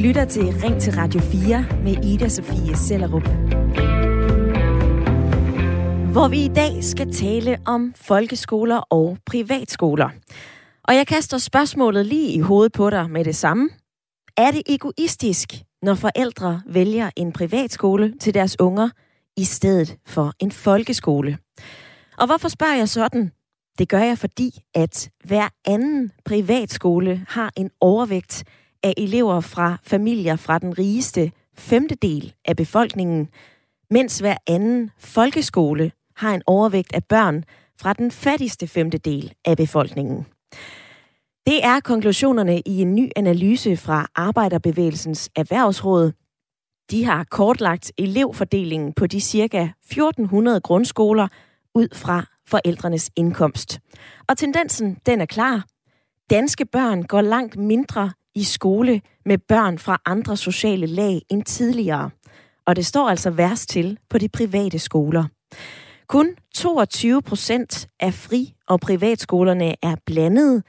lytter til Ring til Radio 4 med Ida Sofie Sellerup. Hvor vi i dag skal tale om folkeskoler og privatskoler. Og jeg kaster spørgsmålet lige i hovedet på dig med det samme. Er det egoistisk, når forældre vælger en privatskole til deres unger i stedet for en folkeskole? Og hvorfor spørger jeg sådan? Det gør jeg, fordi at hver anden privatskole har en overvægt af elever fra familier fra den rigeste femtedel af befolkningen, mens hver anden folkeskole har en overvægt af børn fra den fattigste femtedel af befolkningen. Det er konklusionerne i en ny analyse fra Arbejderbevægelsens Erhvervsråd. De har kortlagt elevfordelingen på de ca. 1400 grundskoler ud fra forældrenes indkomst. Og tendensen, den er klar. Danske børn går langt mindre i skole med børn fra andre sociale lag end tidligere. Og det står altså værst til på de private skoler. Kun 22 procent af fri- og privatskolerne er blandede,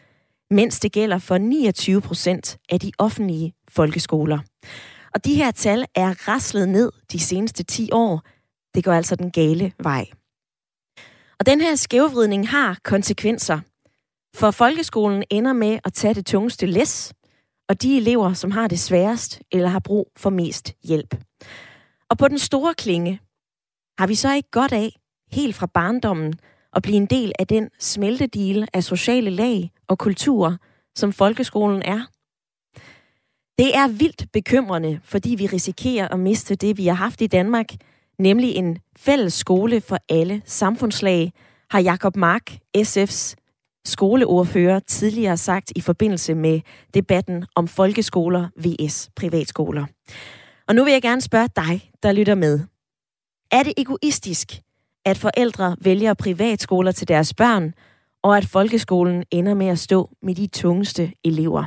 mens det gælder for 29 procent af de offentlige folkeskoler. Og de her tal er raslet ned de seneste 10 år. Det går altså den gale vej. Og den her skævvridning har konsekvenser. For folkeskolen ender med at tage det tungeste læs, og de elever, som har det sværest eller har brug for mest hjælp. Og på den store klinge har vi så ikke godt af, helt fra barndommen, at blive en del af den smeltedile af sociale lag og kultur, som folkeskolen er. Det er vildt bekymrende, fordi vi risikerer at miste det, vi har haft i Danmark, nemlig en fælles skole for alle samfundslag, har Jakob Mark, SF's skoleordfører, tidligere sagt i forbindelse med debatten om folkeskoler vs. privatskoler. Og nu vil jeg gerne spørge dig, der lytter med. Er det egoistisk, at forældre vælger privatskoler til deres børn, og at folkeskolen ender med at stå med de tungeste elever?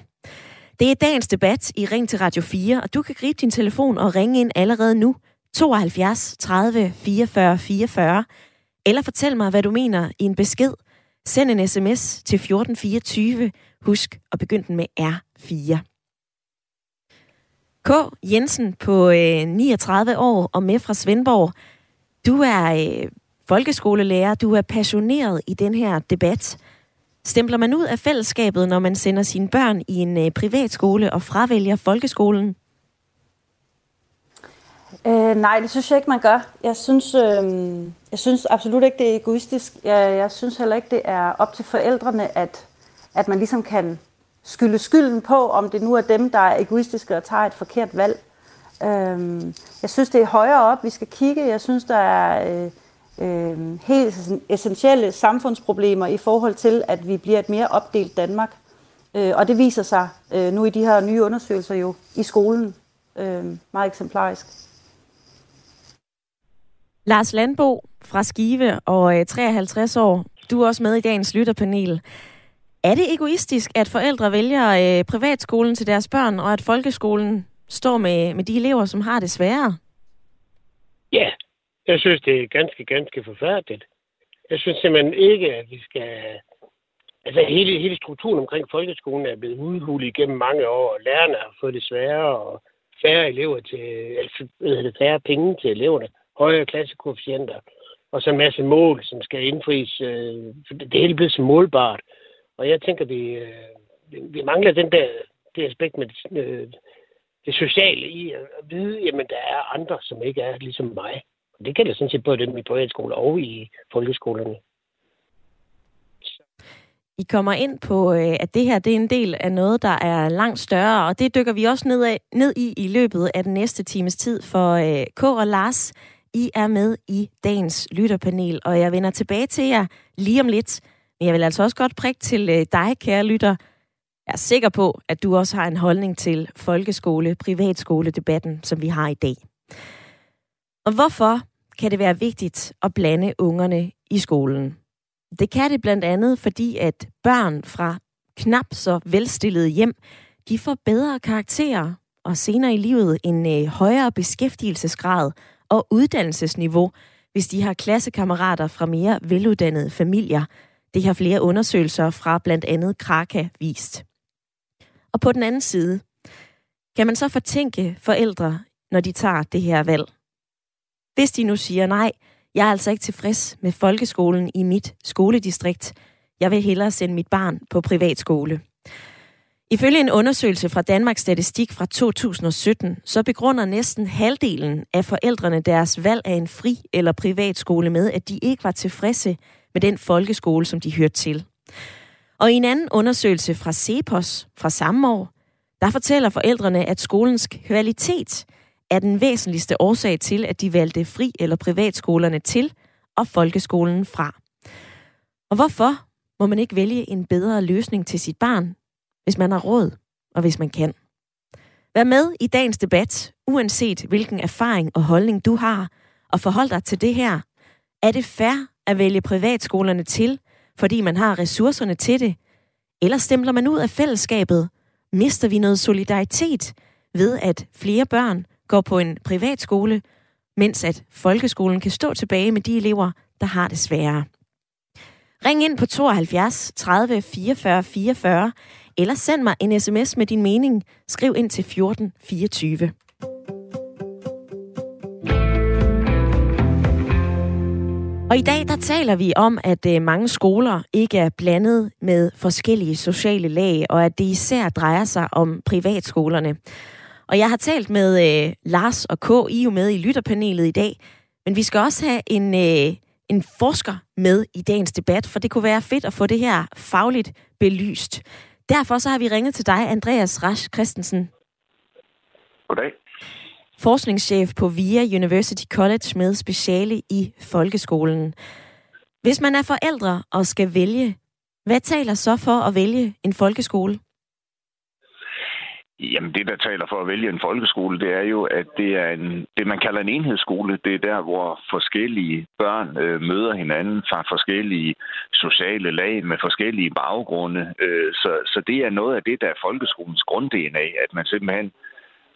Det er dagens debat i Ring til Radio 4, og du kan gribe din telefon og ringe ind allerede nu 72 30 44 44, eller fortæl mig, hvad du mener i en besked. Send en sms til 1424. Husk at begynde den med R4. K. Jensen på øh, 39 år og med fra Svendborg. Du er øh, folkeskolelærer, du er passioneret i den her debat. Stempler man ud af fællesskabet, når man sender sine børn i en øh, privatskole og fravælger folkeskolen? Øh, nej, det synes jeg ikke, man gør. Jeg synes, øh, jeg synes absolut ikke, det er egoistisk. Jeg, jeg synes heller ikke, det er op til forældrene, at, at man ligesom kan skylde skylden på, om det nu er dem, der er egoistiske og tager et forkert valg. Øhm, jeg synes, det er højere op, vi skal kigge. Jeg synes, der er øh, øh, helt essentielle samfundsproblemer i forhold til, at vi bliver et mere opdelt Danmark. Øh, og det viser sig øh, nu i de her nye undersøgelser jo i skolen øh, meget eksemplarisk. Lars Landbo fra Skive og øh, 53 år. Du er også med i dagens lytterpanel. Er det egoistisk, at forældre vælger øh, privatskolen til deres børn, og at folkeskolen står med, med de elever, som har det sværere? Ja, jeg synes, det er ganske, ganske forfærdeligt. Jeg synes simpelthen ikke, at vi skal... Altså, hele, hele strukturen omkring folkeskolen er blevet udhulet igennem mange år, og lærerne har fået det sværere, og færre elever til... Altså, færre penge til eleverne høje klassekoefficienter, og så en masse mål, som skal indfries. Øh, det hele bliver så målbart. Og jeg tænker, vi, øh, vi mangler den der, det aspekt med det, øh, det sociale i at vide, jamen der er andre, som ikke er ligesom mig. Og det gælder sådan set både dem i privatskoler og i folkeskolerne. I kommer ind på, øh, at det her det er en del af noget, der er langt større, og det dykker vi også ned, af, ned i i løbet af den næste times tid. For øh, K. og Lars, i er med i dagens lytterpanel, og jeg vender tilbage til jer lige om lidt. Men jeg vil altså også godt prikke til øh, dig, kære lytter. Jeg er sikker på, at du også har en holdning til folkeskole, privatskole-debatten, som vi har i dag. Og hvorfor kan det være vigtigt at blande ungerne i skolen? Det kan det blandt andet, fordi at børn fra knap så velstillede hjem, de får bedre karakterer og senere i livet en øh, højere beskæftigelsesgrad og uddannelsesniveau, hvis de har klassekammerater fra mere veluddannede familier. Det har flere undersøgelser fra blandt andet Kraka vist. Og på den anden side, kan man så fortænke forældre, når de tager det her valg? Hvis de nu siger, nej, jeg er altså ikke tilfreds med folkeskolen i mit skoledistrikt. Jeg vil hellere sende mit barn på privatskole. Ifølge en undersøgelse fra Danmarks Statistik fra 2017, så begrunder næsten halvdelen af forældrene deres valg af en fri- eller privatskole med, at de ikke var tilfredse med den folkeskole, som de hørte til. Og i en anden undersøgelse fra Cepos fra samme år, der fortæller forældrene, at skolens kvalitet er den væsentligste årsag til, at de valgte fri- eller privatskolerne til og folkeskolen fra. Og hvorfor må man ikke vælge en bedre løsning til sit barn, hvis man har råd og hvis man kan? Vær med i dagens debat, uanset hvilken erfaring og holdning du har, og forhold dig til det her. Er det fair at vælge privatskolerne til, fordi man har ressourcerne til det? Eller stempler man ud af fællesskabet? Mister vi noget solidaritet ved, at flere børn går på en privatskole, mens at folkeskolen kan stå tilbage med de elever, der har det sværere? Ring ind på 72 30 44 44, eller send mig en sms med din mening. Skriv ind til 1424. Og i dag der taler vi om, at øh, mange skoler ikke er blandet med forskellige sociale lag, og at det især drejer sig om privatskolerne. Og jeg har talt med øh, Lars og K. I er jo med i lytterpanelet i dag, men vi skal også have en, øh, en forsker med i dagens debat, for det kunne være fedt at få det her fagligt belyst. Derfor så har vi ringet til dig, Andreas Rasch Christensen. Goddag forskningschef på VIA University College med speciale i folkeskolen. Hvis man er forældre og skal vælge, hvad taler så for at vælge en folkeskole? Jamen det, der taler for at vælge en folkeskole, det er jo, at det er en, det, man kalder en enhedsskole. Det er der, hvor forskellige børn øh, møder hinanden fra forskellige sociale lag med forskellige baggrunde. Øh, så, så det er noget af det, der er folkeskolens grund-DNA, at man simpelthen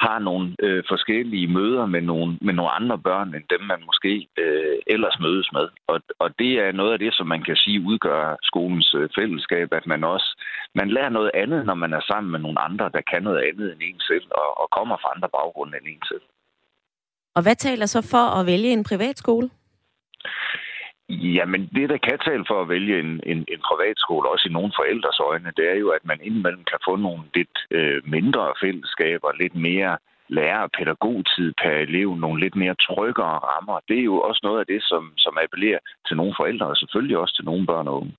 har nogle øh, forskellige møder med nogle, med nogle andre børn, end dem, man måske øh, ellers mødes med. Og, og det er noget af det, som man kan sige udgør skolens øh, fællesskab, at man også man lærer noget andet, når man er sammen med nogle andre, der kan noget andet end en selv, og, og kommer fra andre baggrunde end en selv. Og hvad taler så for at vælge en privatskole? Jamen, det, der kan tale for at vælge en, en, en privatskole, også i nogle forældres øjne, det er jo, at man indimellem kan få nogle lidt øh, mindre fællesskaber, lidt mere lærer- og pædagogtid per elev, nogle lidt mere tryggere rammer. Det er jo også noget af det, som, som appellerer til nogle forældre, og selvfølgelig også til nogle børn og unge.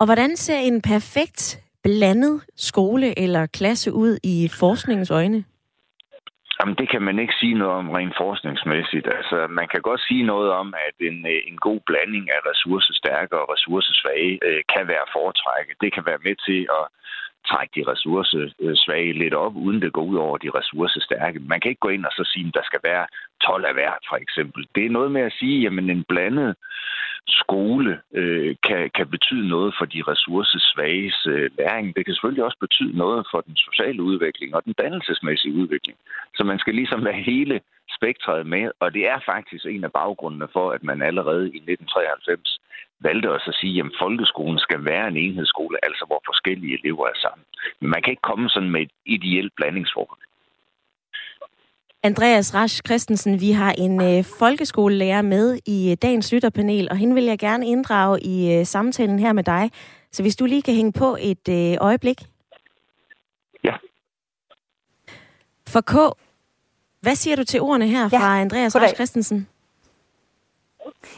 Og hvordan ser en perfekt blandet skole eller klasse ud i forskningens øjne? Jamen, det kan man ikke sige noget om rent forskningsmæssigt. Altså, man kan godt sige noget om, at en, øh, en god blanding af ressourcestærke og ressourcesvage øh, kan være foretrækket. Det kan være med til at trække de ressourcesvage øh, lidt op, uden det går ud over de ressourcestærke. Man kan ikke gå ind og så sige, at der skal være 12 af hvert, for eksempel. Det er noget med at sige, at en blandet skole øh, kan, kan betyde noget for de ressourcesvages øh, læring. Det kan selvfølgelig også betyde noget for den sociale udvikling og den dannelsesmæssige udvikling. Så man skal ligesom være hele spektret med, og det er faktisk en af baggrundene for, at man allerede i 1993 valgte også at sige, at folkeskolen skal være en enhedsskole, altså hvor forskellige elever er sammen. Men man kan ikke komme sådan med et ideelt blandingsforhold. Andreas Rasch Christensen, vi har en øh, folkeskolelærer med i øh, dagens lytterpanel, og hende vil jeg gerne inddrage i øh, samtalen her med dig. Så hvis du lige kan hænge på et øh, øjeblik. Ja. For K, hvad siger du til ordene her ja. fra Andreas Rasch Christensen?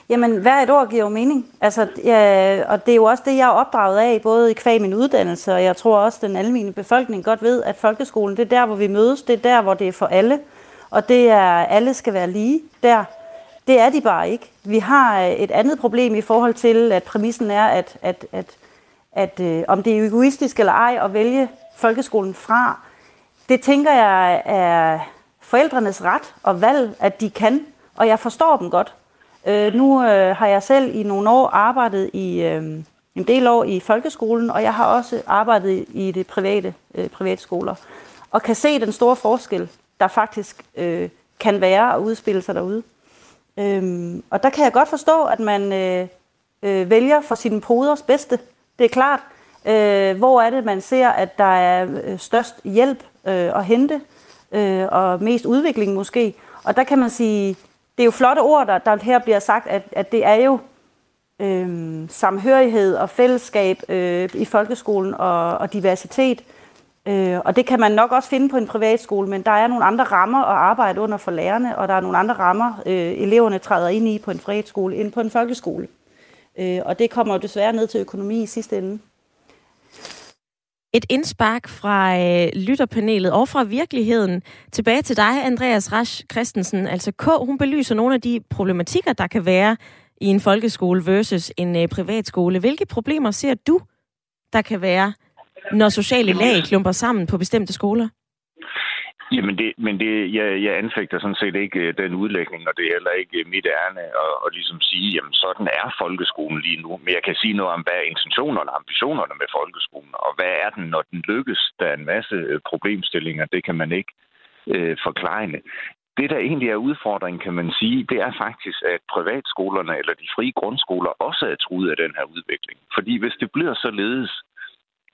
Jamen, hver et ord giver jo mening. Altså, ja, og det er jo også det, jeg er opdraget af, både i kvæg min uddannelse, og jeg tror også, den almindelige befolkning godt ved, at folkeskolen, det er der, hvor vi mødes, det er der, hvor det er for alle og det er, alle skal være lige der. Det er de bare ikke. Vi har øh, et andet problem i forhold til, at præmissen er, at, at, at, at øh, om det er egoistisk eller ej at vælge folkeskolen fra, det tænker jeg er forældrenes ret og valg, at de kan, og jeg forstår dem godt. Øh, nu øh, har jeg selv i nogle år arbejdet i øh, en del år i folkeskolen, og jeg har også arbejdet i det private øh, privatskoler, og kan se den store forskel der faktisk øh, kan være og udspille sig derude. Øhm, og der kan jeg godt forstå, at man øh, øh, vælger for sine poders bedste. Det er klart, Øh, hvor er det, man ser, at der er øh, størst hjælp øh, at hente, øh, og mest udvikling måske. Og der kan man sige, det er jo flotte ord, der, der her bliver sagt, at, at det er jo øh, samhørighed og fællesskab øh, i folkeskolen og, og diversitet. Øh, og det kan man nok også finde på en privatskole, men der er nogle andre rammer at arbejde under for lærerne, og der er nogle andre rammer, øh, eleverne træder ind i på en privatskole end på en folkeskole. Øh, og det kommer jo desværre ned til økonomi i sidste ende. Et indspark fra øh, lytterpanelet og fra virkeligheden. Tilbage til dig, Andreas Rasch Christensen. Altså K, hun belyser nogle af de problematikker, der kan være i en folkeskole versus en øh, privatskole. Hvilke problemer ser du, der kan være, når sociale lag klumper sammen på bestemte skoler? Jamen, det, men det, jeg, jeg anfægter sådan set ikke øh, den udlægning, og det er heller ikke øh, mit ærne at, at ligesom sige, jamen sådan er folkeskolen lige nu. Men jeg kan sige noget om, hvad er intentionerne og ambitionerne med folkeskolen, og hvad er den, når den lykkes? Der er en masse øh, problemstillinger, det kan man ikke øh, forklare. Det, der egentlig er udfordringen, kan man sige, det er faktisk, at privatskolerne eller de frie grundskoler også er truet af den her udvikling. Fordi hvis det bliver således,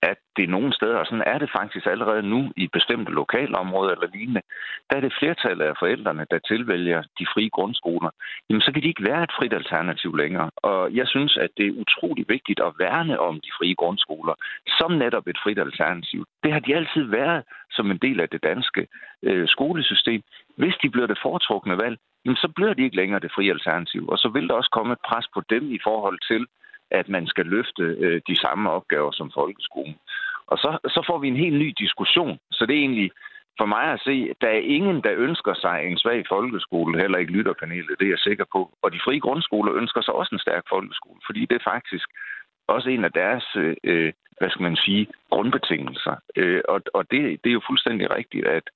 at det nogle steder, og sådan er det faktisk allerede nu i bestemte lokalområder eller lignende, der er det flertallet af forældrene, der tilvælger de frie grundskoler, jamen så kan de ikke være et frit alternativ længere. Og jeg synes, at det er utrolig vigtigt at værne om de frie grundskoler som netop et frit alternativ. Det har de altid været som en del af det danske øh, skolesystem. Hvis de bliver det foretrukne valg, jamen så bliver de ikke længere det frie alternativ. Og så vil der også komme et pres på dem i forhold til, at man skal løfte øh, de samme opgaver som folkeskolen. Og så, så får vi en helt ny diskussion. Så det er egentlig for mig at se, der er ingen, der ønsker sig en svag folkeskole, heller ikke lytterpanelet, det er jeg sikker på. Og de frie grundskoler ønsker sig også en stærk folkeskole, fordi det er faktisk også en af deres, øh, hvad skal man sige, grundbetingelser. Øh, og og det, det er jo fuldstændig rigtigt, at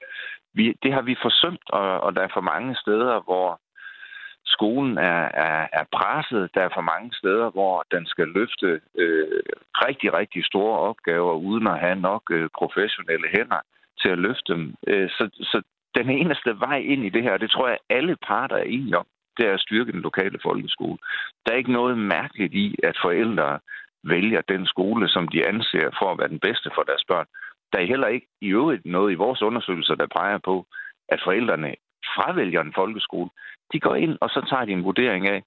vi, det har vi forsømt, og, og der er for mange steder, hvor skolen er, er, er presset. Der er for mange steder, hvor den skal løfte øh, rigtig, rigtig store opgaver, uden at have nok øh, professionelle hænder til at løfte dem. Øh, så, så den eneste vej ind i det her, det tror jeg, alle parter er enige om, det er at styrke den lokale folkeskole. Der er ikke noget mærkeligt i, at forældre vælger den skole, som de anser for at være den bedste for deres børn. Der er heller ikke i øvrigt noget i vores undersøgelser, der peger på, at forældrene fravælger en folkeskole. De går ind, og så tager de en vurdering af,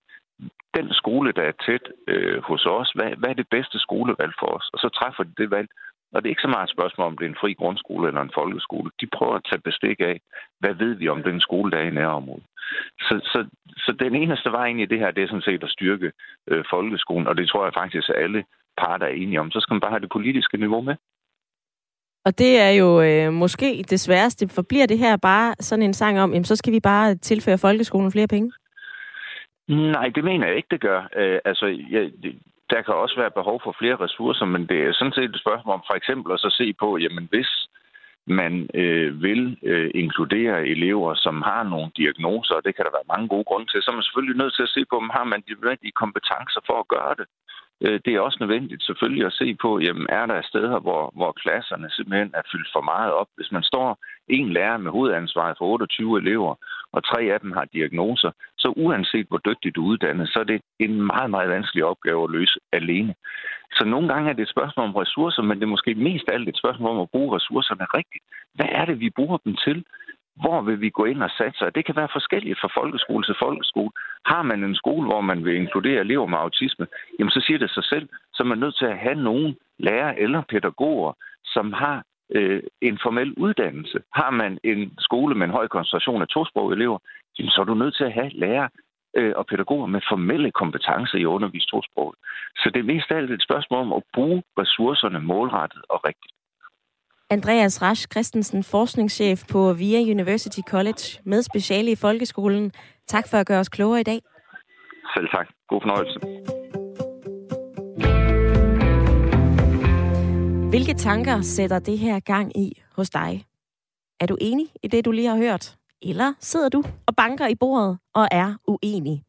den skole, der er tæt øh, hos os, hvad, hvad er det bedste skolevalg for os? Og så træffer de det valg. Og det er ikke så meget et spørgsmål, om det er en fri grundskole eller en folkeskole. De prøver at tage bestik af, hvad ved vi om den skole, der er i nærområdet. Så, så, så den eneste vej ind i det her, det er sådan set at styrke øh, folkeskolen, og det tror jeg faktisk, at alle parter er enige om. Så skal man bare have det politiske niveau med. Og det er jo øh, måske det sværeste. Forbliver det her bare sådan en sang om, jamen, så skal vi bare tilføre folkeskolen flere penge? Nej, det mener jeg ikke, det gør. Øh, altså, jeg, der kan også være behov for flere ressourcer, men det er sådan set et spørgsmål om for eksempel at så se på, jamen hvis man øh, vil øh, inkludere elever, som har nogle diagnoser, og det kan der være mange gode grunde til, så er man selvfølgelig nødt til at se på, om har man de nødvendige kompetencer for at gøre det. Øh, det er også nødvendigt selvfølgelig at se på, jamen er der steder, hvor, hvor klasserne simpelthen er fyldt for meget op. Hvis man står en lærer med hovedansvaret for 28 elever, og tre af dem har diagnoser, så uanset hvor dygtigt du er uddannet, så er det en meget, meget vanskelig opgave at løse alene. Så nogle gange er det et spørgsmål om ressourcer, men det er måske mest alt et spørgsmål om at bruge ressourcerne rigtigt. Hvad er det, vi bruger dem til? Hvor vil vi gå ind og satse? Det kan være forskelligt fra folkeskole til folkeskole. Har man en skole, hvor man vil inkludere elever med autisme, jamen så siger det sig selv, så er man nødt til at have nogen lærer eller pædagoger, som har øh, en formel uddannelse. Har man en skole med en høj koncentration af tosprogede elever, jamen så er du nødt til at have lærer øh, og pædagoger med formelle kompetencer i at undervise tosproget. Så det er mest alt et spørgsmål om at bruge ressourcerne målrettet og rigtigt. Andreas Rasch Christensen, forskningschef på VIA University College med speciale i folkeskolen. Tak for at gøre os klogere i dag. Selv tak. God fornøjelse. Hvilke tanker sætter det her gang i hos dig? Er du enig i det, du lige har hørt? Eller sidder du og banker i bordet og er uenig?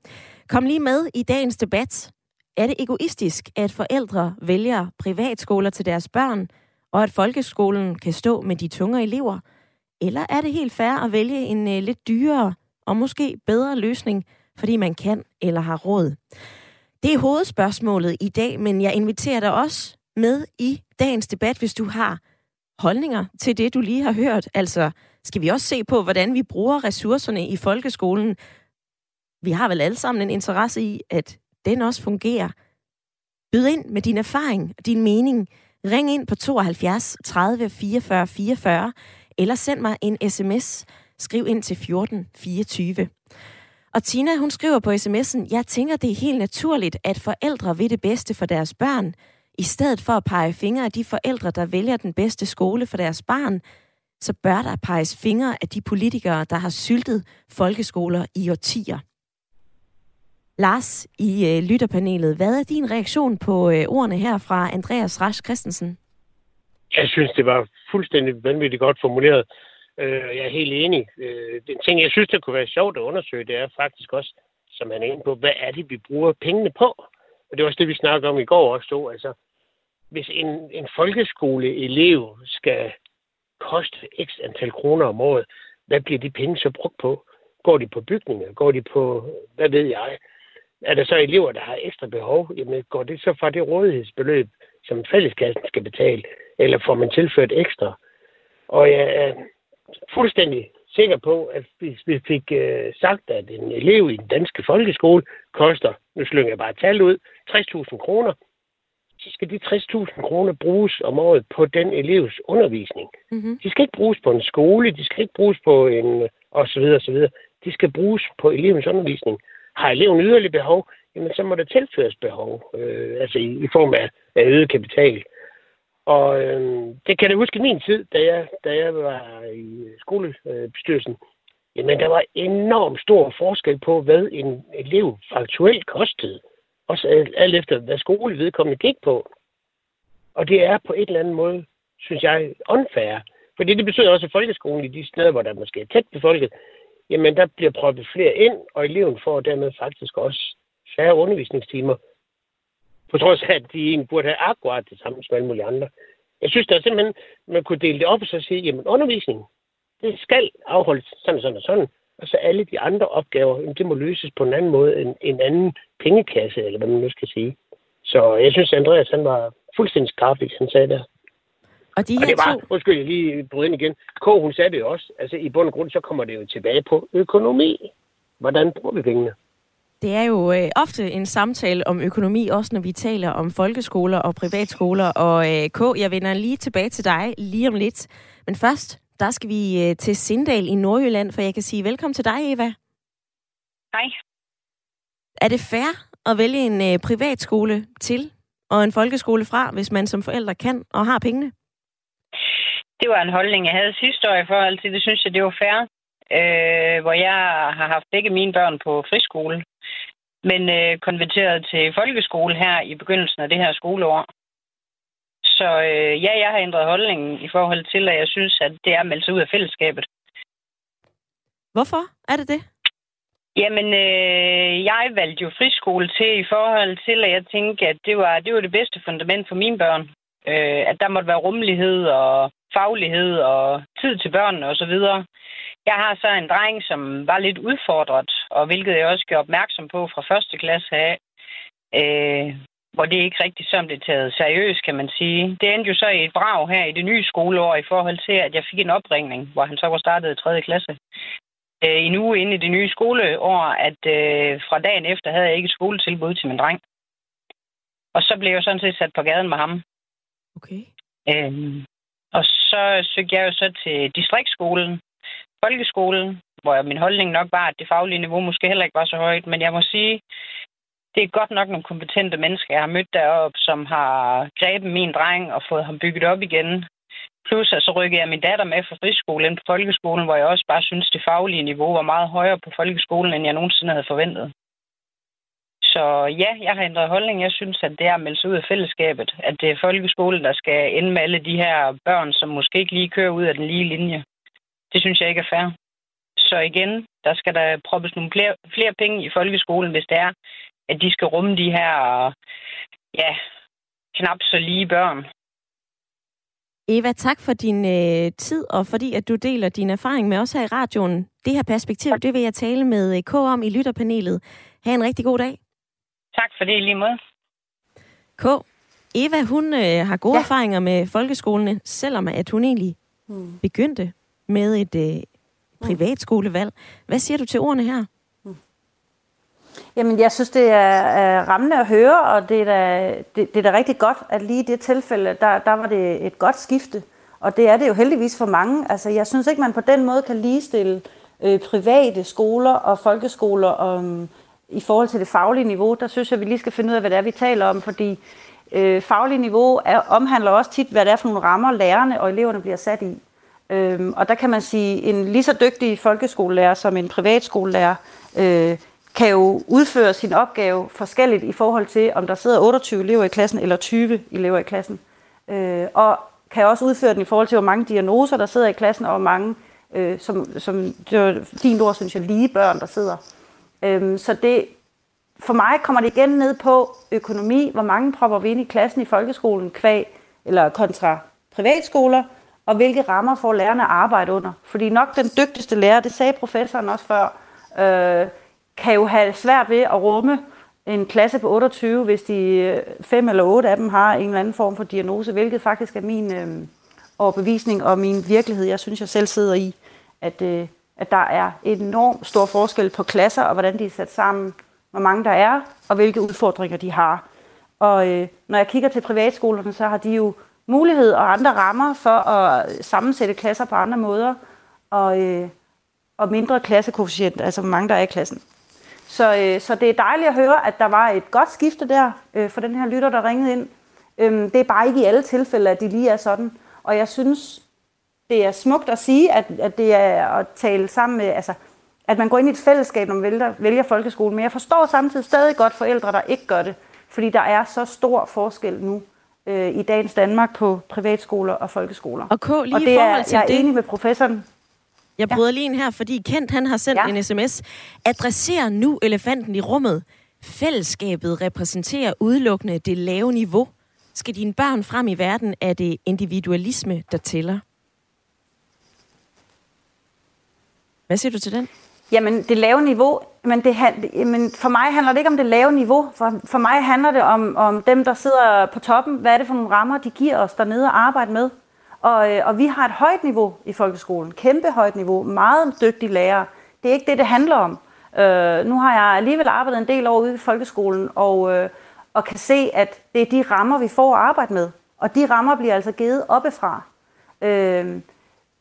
Kom lige med i dagens debat. Er det egoistisk, at forældre vælger privatskoler til deres børn, og at folkeskolen kan stå med de tunge elever? Eller er det helt fair at vælge en øh, lidt dyrere og måske bedre løsning, fordi man kan eller har råd? Det er hovedspørgsmålet i dag, men jeg inviterer dig også med i dagens debat, hvis du har holdninger til det, du lige har hørt. Altså, skal vi også se på, hvordan vi bruger ressourcerne i folkeskolen? Vi har vel alle sammen en interesse i, at den også fungerer. Byd ind med din erfaring og din mening. Ring ind på 72 30 44 44, eller send mig en sms. Skriv ind til 14 24. Og Tina, hun skriver på sms'en, jeg tænker, det er helt naturligt, at forældre vil det bedste for deres børn, i stedet for at pege fingre af de forældre, der vælger den bedste skole for deres barn, så bør der peges fingre af de politikere, der har syltet folkeskoler i årtier. Lars i øh, lytterpanelet, hvad er din reaktion på øh, ordene her fra Andreas Rasch Christensen? Jeg synes, det var fuldstændig vanvittigt godt formuleret. Øh, jeg er helt enig. Øh, den ting, jeg synes, det kunne være sjovt at undersøge, det er faktisk også, som han er inde på, hvad er det, vi bruger pengene på? Og det var også det, vi snakkede om i går også. Stod. Altså, hvis en, en folkeskoleelev skal koste x antal kroner om året, hvad bliver de penge så brugt på? Går de på bygninger? Går de på, hvad ved jeg? Er der så elever, der har ekstra behov? Jamen, går det så fra det rådighedsbeløb, som fælleskassen skal betale? Eller får man tilført ekstra? Og jeg er fuldstændig sikker på, at hvis vi fik øh, sagt, at en elev i den danske folkeskole koster, nu slynger jeg bare tal ud, 60.000 kroner, så skal de 60.000 kroner bruges om året på den elevs undervisning. Mm-hmm. De skal ikke bruges på en skole, de skal ikke bruges på en og så videre, så videre. De skal bruges på elevens undervisning. Har eleven yderligere behov, jamen så må der tilføres behov, øh, altså i, i form af, af øget kapital. Og øh, det kan jeg huske i min tid, da jeg, da jeg var i skolebestyrelsen. Jamen, der var enormt stor forskel på, hvad en elev faktuelt kostede. Også alt efter, hvad skole vedkommende gik på. Og det er på et eller andet måde, synes jeg, unfair. Fordi det betyder også, at folkeskolen i de steder, hvor der måske er tæt befolket, jamen der bliver proppet flere ind, og eleven får dermed faktisk også færre undervisningstimer. På trods af, at de egentlig burde have akkurat det samme som alle mulige andre. Jeg synes da simpelthen, man kunne dele det op og så sige, jamen undervisning, det skal afholdes sådan og sådan og sådan. Og så alle de andre opgaver, jamen, det må løses på en anden måde end en anden pengekasse, eller hvad man nu skal sige. Så jeg synes, Andreas han var fuldstændig skarp, hvis han sagde det. Og, de her og det var, to... undskyld, jeg lige bryder ind igen. K, hun sagde det jo også. Altså i bund og grund, så kommer det jo tilbage på økonomi. Hvordan bruger vi pengene? Det er jo øh, ofte en samtale om økonomi, også når vi taler om folkeskoler og privatskoler. Og øh, K, jeg vender lige tilbage til dig lige om lidt. Men først, der skal vi øh, til Sindal i Nordjylland, for jeg kan sige velkommen til dig, Eva. Hej. Er det fair at vælge en øh, privatskole til og en folkeskole fra, hvis man som forældre kan og har pengene? Det var en holdning, jeg havde sidste år i forhold til, det synes jeg, det var fair. Øh, hvor jeg har haft begge mine børn på friskole men øh, konverteret til folkeskole her i begyndelsen af det her skoleår. Så øh, ja, jeg har ændret holdningen i forhold til, at jeg synes, at det er at melde sig ud af fællesskabet. Hvorfor er det det? Jamen, øh, jeg valgte jo friskole til i forhold til, at jeg tænkte, at det var det, var det bedste fundament for mine børn. Øh, at der måtte være rummelighed og faglighed og tid til børnene osv. Jeg har så en dreng, som var lidt udfordret, og hvilket jeg også gjorde opmærksom på fra første klasse af, øh, hvor det ikke rigtig som det taget seriøst, kan man sige. Det endte jo så i et brag her i det nye skoleår i forhold til, at jeg fik en opringning, hvor han så var startet i 3. klasse. Øh, en uge inde i det nye skoleår, at øh, fra dagen efter havde jeg ikke et skoletilbud til min dreng. Og så blev jeg sådan set sat på gaden med ham. Okay. Øh, og så søgte jeg jo så til distriktsskolen, folkeskolen, hvor min holdning nok var, at det faglige niveau måske heller ikke var så højt. Men jeg må sige, det er godt nok nogle kompetente mennesker, jeg har mødt deroppe, som har grebet min dreng og fået ham bygget op igen. Plus, at så rykkede jeg min datter med fra friskolen på folkeskolen, hvor jeg også bare synes, det faglige niveau var meget højere på folkeskolen, end jeg nogensinde havde forventet. Så ja, jeg har ændret holdning. Jeg synes, at det er at melde sig ud af fællesskabet. At det er folkeskolen, der skal ende med alle de her børn, som måske ikke lige kører ud af den lige linje. Det synes jeg ikke er fair. Så igen, der skal der proppes nogle flere, flere penge i folkeskolen, hvis det er, at de skal rumme de her, ja, knap så lige børn. Eva, tak for din øh, tid, og fordi at du deler din erfaring med os her i radioen. Det her perspektiv, det vil jeg tale med øh, K om i lytterpanelet. Ha' en rigtig god dag. Tak for det lige måde. K, Eva, hun øh, har gode ja. erfaringer med folkeskolen, selvom at hun egentlig mm. begyndte med et øh, privatskolevalg. Hvad siger du til ordene her? Mm. Jamen, jeg synes, det er, er rammende at høre, og det er, da, det, det er da rigtig godt, at lige i det tilfælde, der, der var det et godt skifte. Og det er det jo heldigvis for mange. Altså, jeg synes ikke, man på den måde kan ligestille øh, private skoler og folkeskoler om, i forhold til det faglige niveau. Der synes jeg, vi lige skal finde ud af, hvad det er, vi taler om, fordi øh, faglige niveau er, omhandler også tit, hvad det er for nogle rammer, lærerne og eleverne bliver sat i. Øhm, og der kan man sige, en lige så dygtig folkeskolelærer som en privatskolelærer øh, kan jo udføre sin opgave forskelligt i forhold til, om der sidder 28 elever i klassen eller 20 elever i klassen. Øh, og kan også udføre den i forhold til, hvor mange diagnoser, der sidder i klassen, og hvor mange, øh, som, som det var din ord, synes jeg, lige børn, der sidder. Øhm, så det, for mig kommer det igen ned på økonomi, hvor mange propper vi ind i klassen i folkeskolen, kvæg eller kontra privatskoler, og hvilke rammer får lærerne at arbejde under. Fordi nok den dygtigste lærer, det sagde professoren også før, øh, kan jo have svært ved at rumme en klasse på 28, hvis de øh, fem eller otte af dem har en eller anden form for diagnose, hvilket faktisk er min øh, overbevisning og min virkelighed, jeg synes, jeg selv sidder i, at, øh, at der er enormt stor forskel på klasser og hvordan de er sat sammen, hvor mange der er, og hvilke udfordringer de har. Og øh, når jeg kigger til privatskolerne, så har de jo mulighed og andre rammer for at sammensætte klasser på andre måder, og, øh, og mindre klassekoefficient, altså hvor mange der er i klassen. Så, øh, så det er dejligt at høre, at der var et godt skifte der øh, for den her lytter, der ringede ind. Øhm, det er bare ikke i alle tilfælde, at de lige er sådan. Og jeg synes, det er smukt at sige, at, at det er at tale sammen med, altså, at man går ind i et fællesskab, når man vælger, vælger folkeskolen. Men jeg forstår samtidig stadig godt forældre, der ikke gør det. Fordi der er så stor forskel nu øh, i dagens Danmark på privatskoler og folkeskoler. Og K, lige og det er, til jeg er det... enig med professoren. Jeg bryder ja. lige ind her, fordi Kent han har sendt ja. en sms. Adresser nu elefanten i rummet. Fællesskabet repræsenterer udelukkende det lave niveau. Skal dine børn frem i verden, er det individualisme, der tæller. Hvad siger du til den? Jamen, det lave niveau, men, det, men for mig handler det ikke om det lave niveau. For, for mig handler det om, om dem, der sidder på toppen. Hvad er det for nogle rammer, de giver os dernede at arbejde med? Og, øh, og vi har et højt niveau i folkeskolen. Kæmpe højt niveau. Meget dygtige lærere. Det er ikke det, det handler om. Øh, nu har jeg alligevel arbejdet en del år ude i folkeskolen, og, øh, og kan se, at det er de rammer, vi får at arbejde med. Og de rammer bliver altså givet oppefra. Øh,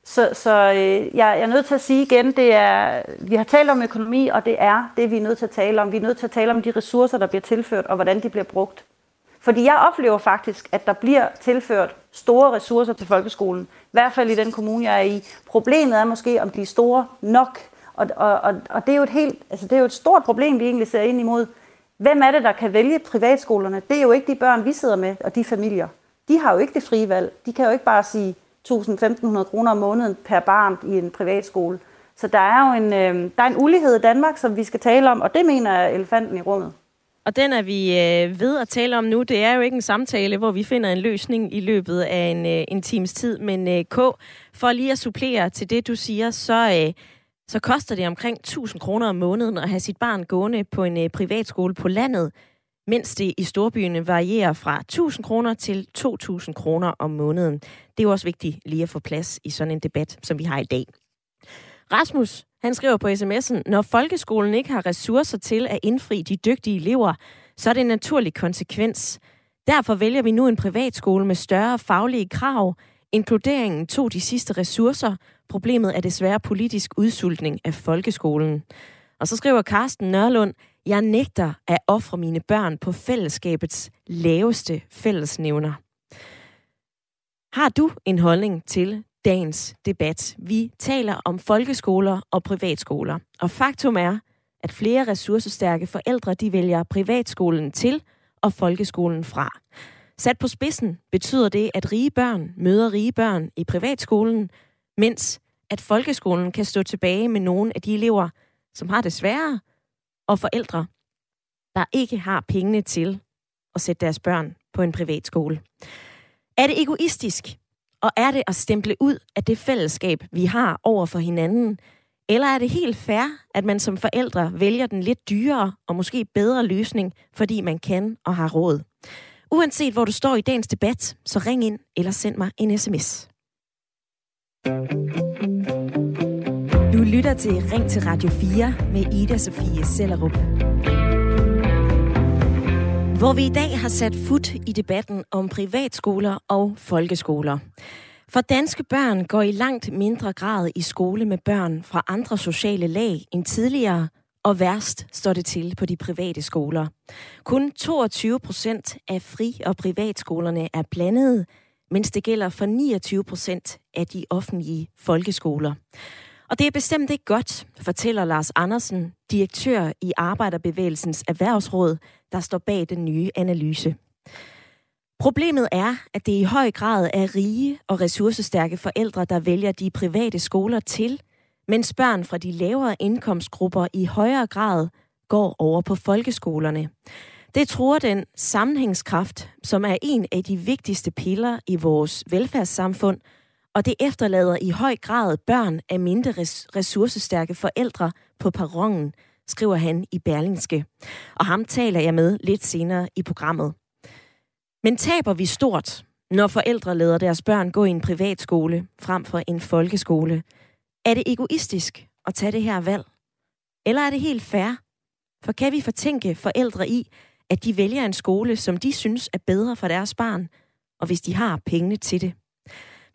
så så øh, jeg, jeg er nødt til at sige igen, det er, vi har talt om økonomi, og det er det, vi er nødt til at tale om. Vi er nødt til at tale om de ressourcer, der bliver tilført, og hvordan de bliver brugt. Fordi jeg oplever faktisk, at der bliver tilført store ressourcer til folkeskolen. I hvert fald i den kommune, jeg er i. Problemet er måske, om de er store nok. Og, og, og, og det, er jo et helt, altså det er jo et stort problem, vi egentlig ser ind imod. Hvem er det, der kan vælge privatskolerne? Det er jo ikke de børn, vi sidder med, og de familier. De har jo ikke det frie valg. De kan jo ikke bare sige 1.500 kroner om måneden per barn i en privatskole. Så der er jo en, øh, der er en ulighed i Danmark, som vi skal tale om, og det mener jeg elefanten i rummet. Og den er vi øh, ved at tale om nu. Det er jo ikke en samtale, hvor vi finder en løsning i løbet af en, øh, en times tid. Men øh, K, for lige at supplere til det, du siger, så, øh, så koster det omkring 1000 kroner om måneden at have sit barn gående på en øh, privatskole på landet, mens det i storbyerne varierer fra 1000 kroner til 2000 kroner om måneden. Det er jo også vigtigt lige at få plads i sådan en debat, som vi har i dag. Rasmus, han skriver på sms'en, når folkeskolen ikke har ressourcer til at indfri de dygtige elever, så er det en naturlig konsekvens. Derfor vælger vi nu en privatskole med større faglige krav. Inkluderingen tog de sidste ressourcer. Problemet er desværre politisk udsultning af folkeskolen. Og så skriver Carsten Nørlund, jeg nægter at ofre mine børn på fællesskabets laveste fællesnævner. Har du en holdning til dagens debat. Vi taler om folkeskoler og privatskoler. Og faktum er, at flere ressourcestærke forældre de vælger privatskolen til og folkeskolen fra. Sat på spidsen betyder det, at rige børn møder rige børn i privatskolen, mens at folkeskolen kan stå tilbage med nogle af de elever, som har det sværere, og forældre, der ikke har pengene til at sætte deres børn på en privatskole. Er det egoistisk og er det at stemple ud af det fællesskab, vi har over for hinanden? Eller er det helt fair, at man som forældre vælger den lidt dyrere og måske bedre løsning, fordi man kan og har råd? Uanset hvor du står i dagens debat, så ring ind eller send mig en sms. Du lytter til Ring til Radio 4 med Ida Sofie Sellerup. Hvor vi i dag har sat fod i debatten om privatskoler og folkeskoler. For danske børn går i langt mindre grad i skole med børn fra andre sociale lag end tidligere, og værst står det til på de private skoler. Kun 22 procent af fri- og privatskolerne er blandede, mens det gælder for 29 procent af de offentlige folkeskoler. Og det er bestemt ikke godt, fortæller Lars Andersen, direktør i Arbejderbevægelsens Erhvervsråd, der står bag den nye analyse. Problemet er, at det i høj grad er rige og ressourcestærke forældre, der vælger de private skoler til, mens børn fra de lavere indkomstgrupper i højere grad går over på folkeskolerne. Det tror den sammenhængskraft, som er en af de vigtigste piller i vores velfærdssamfund, og det efterlader i høj grad børn af mindre ressourcestærke forældre på perronen, skriver han i Berlingske. Og ham taler jeg med lidt senere i programmet. Men taber vi stort, når forældre lader deres børn gå i en privatskole frem for en folkeskole? Er det egoistisk at tage det her valg? Eller er det helt fair? For kan vi fortænke forældre i, at de vælger en skole, som de synes er bedre for deres barn, og hvis de har pengene til det?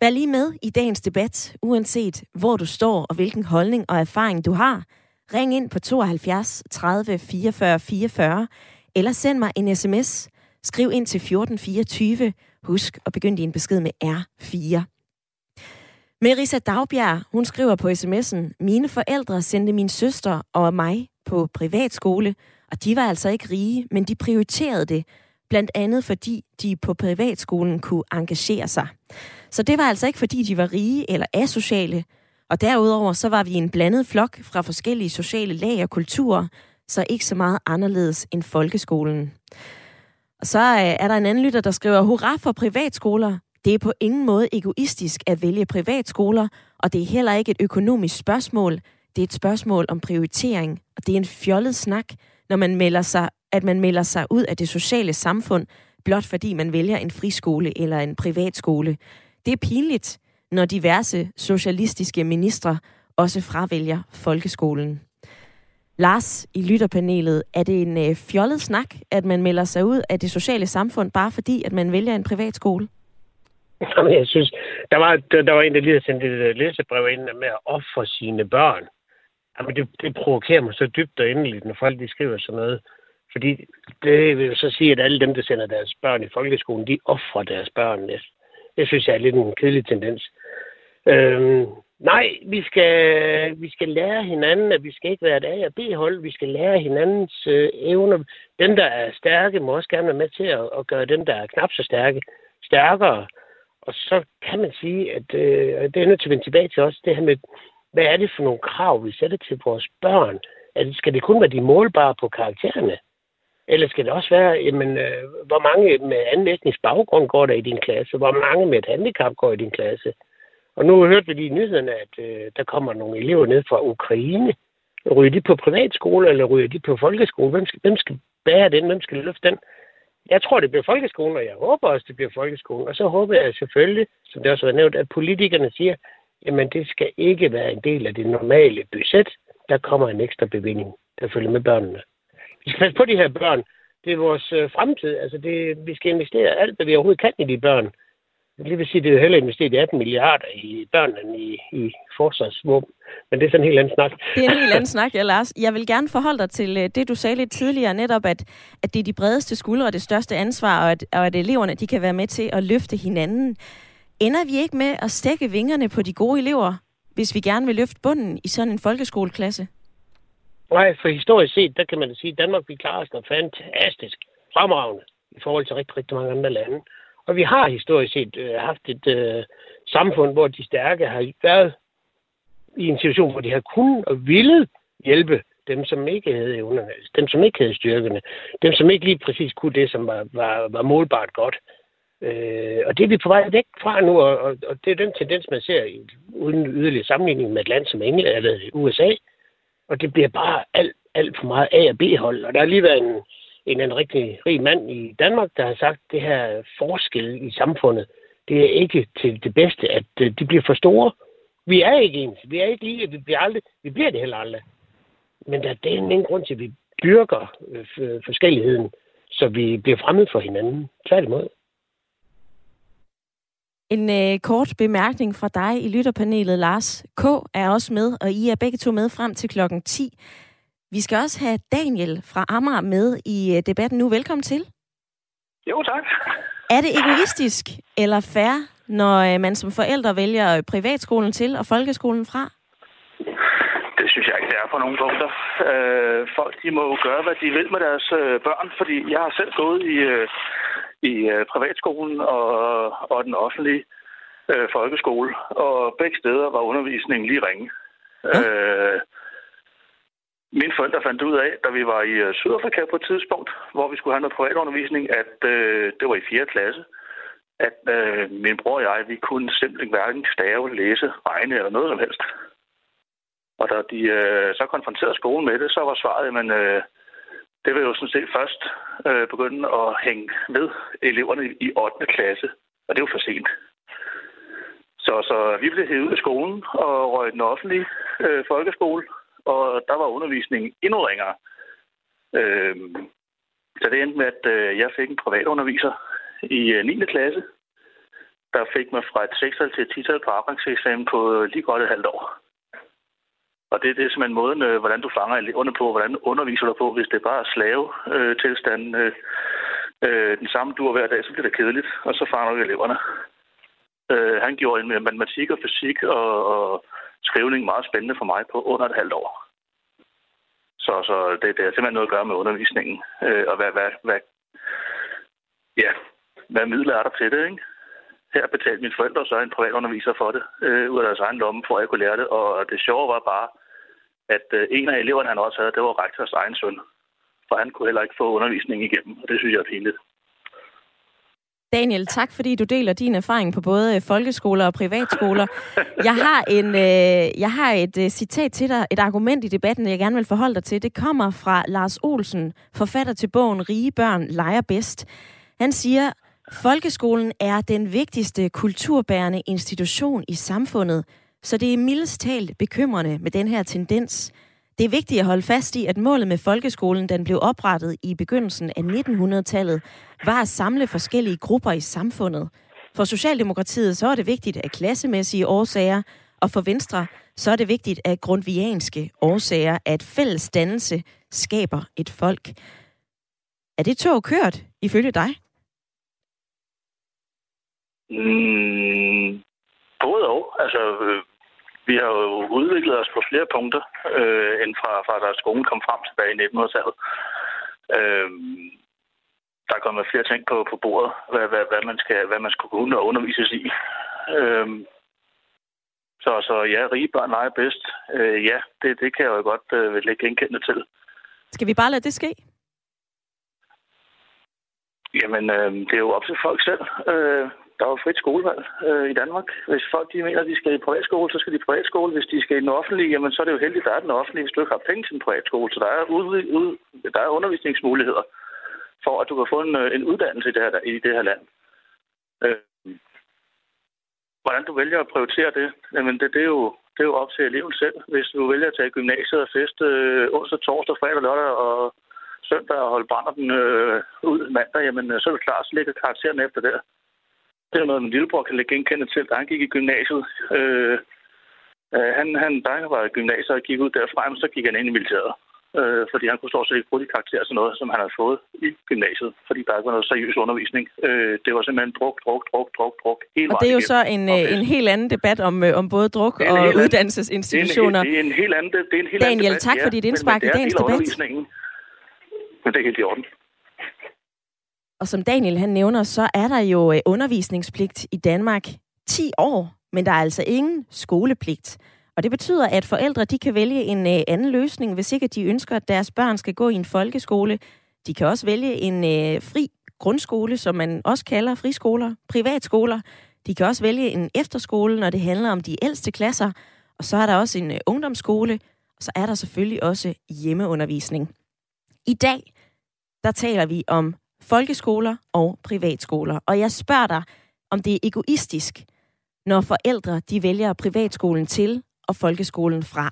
Vær lige med i dagens debat, uanset hvor du står og hvilken holdning og erfaring du har. Ring ind på 72 30 44 44, eller send mig en sms. Skriv ind til 1424. Husk at begynde din besked med R4. Merisa Dagbjerg, hun skriver på sms'en, mine forældre sendte min søster og mig på privatskole, og de var altså ikke rige, men de prioriterede det, blandt andet fordi de på privatskolen kunne engagere sig. Så det var altså ikke fordi de var rige eller asociale, og derudover så var vi en blandet flok fra forskellige sociale lag og kulturer, så ikke så meget anderledes end folkeskolen. Og så øh, er der en anden lytter, der skriver, hurra for privatskoler. Det er på ingen måde egoistisk at vælge privatskoler, og det er heller ikke et økonomisk spørgsmål. Det er et spørgsmål om prioritering, og det er en fjollet snak, når man melder sig, at man melder sig ud af det sociale samfund, blot fordi man vælger en friskole eller en privatskole. Det er pinligt, når diverse socialistiske ministre også fravælger folkeskolen. Lars i lytterpanelet, er det en øh, fjollet snak, at man melder sig ud af det sociale samfund, bare fordi, at man vælger en privatskole? Jamen, jeg synes, der var, der var en, der lige havde sendt et øh, læsebrev ind med at ofre sine børn. Jamen, det, det provokerer mig så dybt og endeligt, når folk de skriver sådan noget. Fordi det vil jo så sige, at alle dem, der sender deres børn i folkeskolen, de offrer deres børn. Det, det synes jeg er lidt en kedelig tendens. Øhm, nej, vi skal, vi skal lære hinanden, at vi skal ikke være et A- og B-hold. Vi skal lære hinandens øh, evner. Dem, der er stærke, må også gerne være med til at, at gøre dem, der er knap så stærke, stærkere. Og så kan man sige, at øh, det er nødt til at vende tilbage til os, det her med, hvad er det for nogle krav, vi sætter til vores børn? det, skal det kun være de målbare på karaktererne? Eller skal det også være, jamen, øh, hvor mange med anden etnisk baggrund går der i din klasse? Hvor mange med et handicap går i din klasse? Og nu hørte vi lige i nyhederne, at øh, der kommer nogle elever ned fra Ukraine. Ryger de på privatskole, eller ryger de på folkeskole? Hvem skal, hvem skal bære den? Hvem skal løfte den? Jeg tror, det bliver folkeskolen, og jeg håber også, det bliver folkeskolen. Og så håber jeg selvfølgelig, som det også har nævnt, at politikerne siger, jamen det skal ikke være en del af det normale budget. Der kommer en ekstra bevilling, der følger med børnene. Vi skal passe på de her børn. Det er vores øh, fremtid. Altså det, vi skal investere alt, hvad vi overhovedet kan i de børn. Det vil sige, at det er heller investeret 18 milliarder i børnene i, i forsvarsvåben. Men det er sådan en helt anden snak. Det er en helt anden snak, ja, Lars. Jeg vil gerne forholde dig til øh, det, du sagde lidt tidligere, netop at, at det er de bredeste skuldre og det største ansvar, og at, og at eleverne de kan være med til at løfte hinanden. Ender vi ikke med at stikke vingerne på de gode elever, hvis vi gerne vil løfte bunden i sådan en folkeskoleklasse? Nej, for historisk set, der kan man sige, at Danmark vi klarer os fantastisk fremragende i forhold til rigtig, rigtig mange andre lande. Og vi har historisk set øh, haft et øh, samfund, hvor de stærke har været i en situation, hvor de har kunnet og ville hjælpe dem, som ikke havde evnerne, dem, som ikke havde styrkene, dem, som ikke lige præcis kunne det, som var, var, var målbart godt. Øh, og det er vi på vej væk fra nu, og, og, og det er den tendens, man ser i, uden yderligere sammenligning med et land som England eller USA. Og det bliver bare alt, alt for meget A- og B-hold. Og der har lige været en, en, en rigtig rig mand i Danmark, der har sagt, at det her forskel i samfundet, det er ikke til det bedste, at øh, de bliver for store. Vi er ikke ens. Vi er ikke lige. Vi bliver, aldrig, vi bliver det heller aldrig. Men der er den ingen grund til, at vi dyrker øh, forskelligheden, så vi bliver fremmed for hinanden. Tværtimod. En øh, kort bemærkning fra dig i lytterpanelet, Lars K. er også med, og I er begge to med frem til klokken 10. Vi skal også have Daniel fra Amager med i øh, debatten nu. Velkommen til. Jo, tak. Er det egoistisk eller fair, når øh, man som forældre vælger privatskolen til og folkeskolen fra? Det synes jeg ikke, det er på nogle punkter. Øh, folk de må gøre, hvad de vil med deres øh, børn, fordi jeg har selv gået i, øh, i øh, privatskolen og, og den offentlige øh, folkeskole, og begge steder var undervisningen lige ringe. Ja. Øh, mine forældre fandt ud af, da vi var i øh, Sydafrika på et tidspunkt, hvor vi skulle have noget privatundervisning, at øh, det var i 4. klasse, at øh, min bror og jeg, vi kunne simpelthen hverken stave, læse, regne eller noget som helst. Og da de øh, så konfronterede skolen med det, så var svaret, at øh, det vil jo sådan set først øh, begynde at hænge med eleverne i 8. klasse, og det er jo for sent. Så, så vi blev hævet ud af skolen og røg den offentlige øh, folkeskole, og der var undervisningen endnu ringere. Øh, så det endte med, at øh, jeg fik en privatunderviser i øh, 9. klasse, der fik mig fra et 6 til et 10 på afgangseksamen på øh, lige godt et halvt år. Og det, det er simpelthen måden, øh, hvordan du fanger eleverne på, hvordan underviser du på. Hvis det bare er slave-tilstanden, øh, øh, øh, den samme dur hver dag, så bliver det kedeligt, og så fanger du eleverne. Øh, han gjorde en matematik og fysik og, og skrivning meget spændende for mig på under et halvt år. Så, så det, det har simpelthen noget at gøre med undervisningen, øh, og hvad, hvad, hvad, ja, hvad midler er der til det, ikke? Her betalte mine forældre så en privatunderviser for det, øh, ud af deres egen lomme, for at jeg kunne lære det. Og det sjove var bare, at øh, en af eleverne, han også havde, det var rektors egen søn. For han kunne heller ikke få undervisning igennem, og det synes jeg er pinligt. Daniel, tak fordi du deler din erfaring på både øh, folkeskoler og privatskoler. Jeg har, en, øh, jeg har et øh, citat til dig, et argument i debatten, jeg gerne vil forholde dig til. Det kommer fra Lars Olsen, forfatter til bogen Rige børn leger bedst. Han siger, folkeskolen er den vigtigste kulturbærende institution i samfundet, så det er mildest talt bekymrende med den her tendens. Det er vigtigt at holde fast i, at målet med folkeskolen, den blev oprettet i begyndelsen af 1900-tallet, var at samle forskellige grupper i samfundet. For Socialdemokratiet så er det vigtigt af klassemæssige årsager, og for Venstre så er det vigtigt af grundvianske årsager, at fælles dannelse skaber et folk. Er det tog kørt, ifølge dig? Mm, både og. Altså, øh, vi har jo udviklet os på flere punkter, øh, end fra, fra da skolen kom frem tilbage i 1900-tallet. Øh, der er kommet flere ting på, på bordet, hvad, hvad, hvad, man skal, hvad man skal kunne og undervises i. Øh, så, så ja, rige børn leger bedst. Øh, ja, det, det kan jeg jo godt øh, lægge genkendende til. Skal vi bare lade det ske? Jamen, øh, det er jo op til folk selv. Øh, der er jo frit skolevalg øh, i Danmark. Hvis folk de mener, at de skal i privatskole, så skal de i privatskole. Hvis de skal i den offentlige, jamen, så er det jo heldigt, at der er den offentlige, hvis du ikke har penge til en privatskole. Så der er, ud, ud, der er undervisningsmuligheder for, at du kan få en, øh, en uddannelse i det her, i det her land. Øh, hvordan du vælger at prioritere det, jamen det, det, er jo, det er jo op til eleven selv. Hvis du vælger at tage gymnasiet og feste øh, onsdag, torsdag, fredag, lørdag og søndag og holde brænder den øh, ud mandag, jamen øh, så er det klart, så ligger karakteren efter der. Det er noget, min lillebror kan lægge genkende til, da han gik i gymnasiet. Øh, øh, han, han, han var i gymnasiet og gik ud derfra, så gik han ind i militæret. Øh, fordi han kunne stort set ikke bruge de karakterer til noget, som han havde fået i gymnasiet, fordi der ikke var noget seriøs undervisning. Øh, det var simpelthen druk, druk, druk, druk, druk. Hele og det er jo så en. Øh, en helt anden debat om, øh, om både druk og uddannelsesinstitutioner. Det er en, det er en helt anden, det er en helt Daniel, anden tak for dit indspark i dagens debat. Men det er helt i orden. Og som Daniel han nævner, så er der jo øh, undervisningspligt i Danmark 10 år, men der er altså ingen skolepligt. Og det betyder, at forældre de kan vælge en øh, anden løsning, hvis ikke de ønsker, at deres børn skal gå i en folkeskole. De kan også vælge en øh, fri grundskole, som man også kalder friskoler, privatskoler. De kan også vælge en efterskole, når det handler om de ældste klasser. Og så er der også en øh, ungdomsskole, og så er der selvfølgelig også hjemmeundervisning. I dag der taler vi om folkeskoler og privatskoler. Og jeg spørger dig, om det er egoistisk, når forældre de vælger privatskolen til og folkeskolen fra.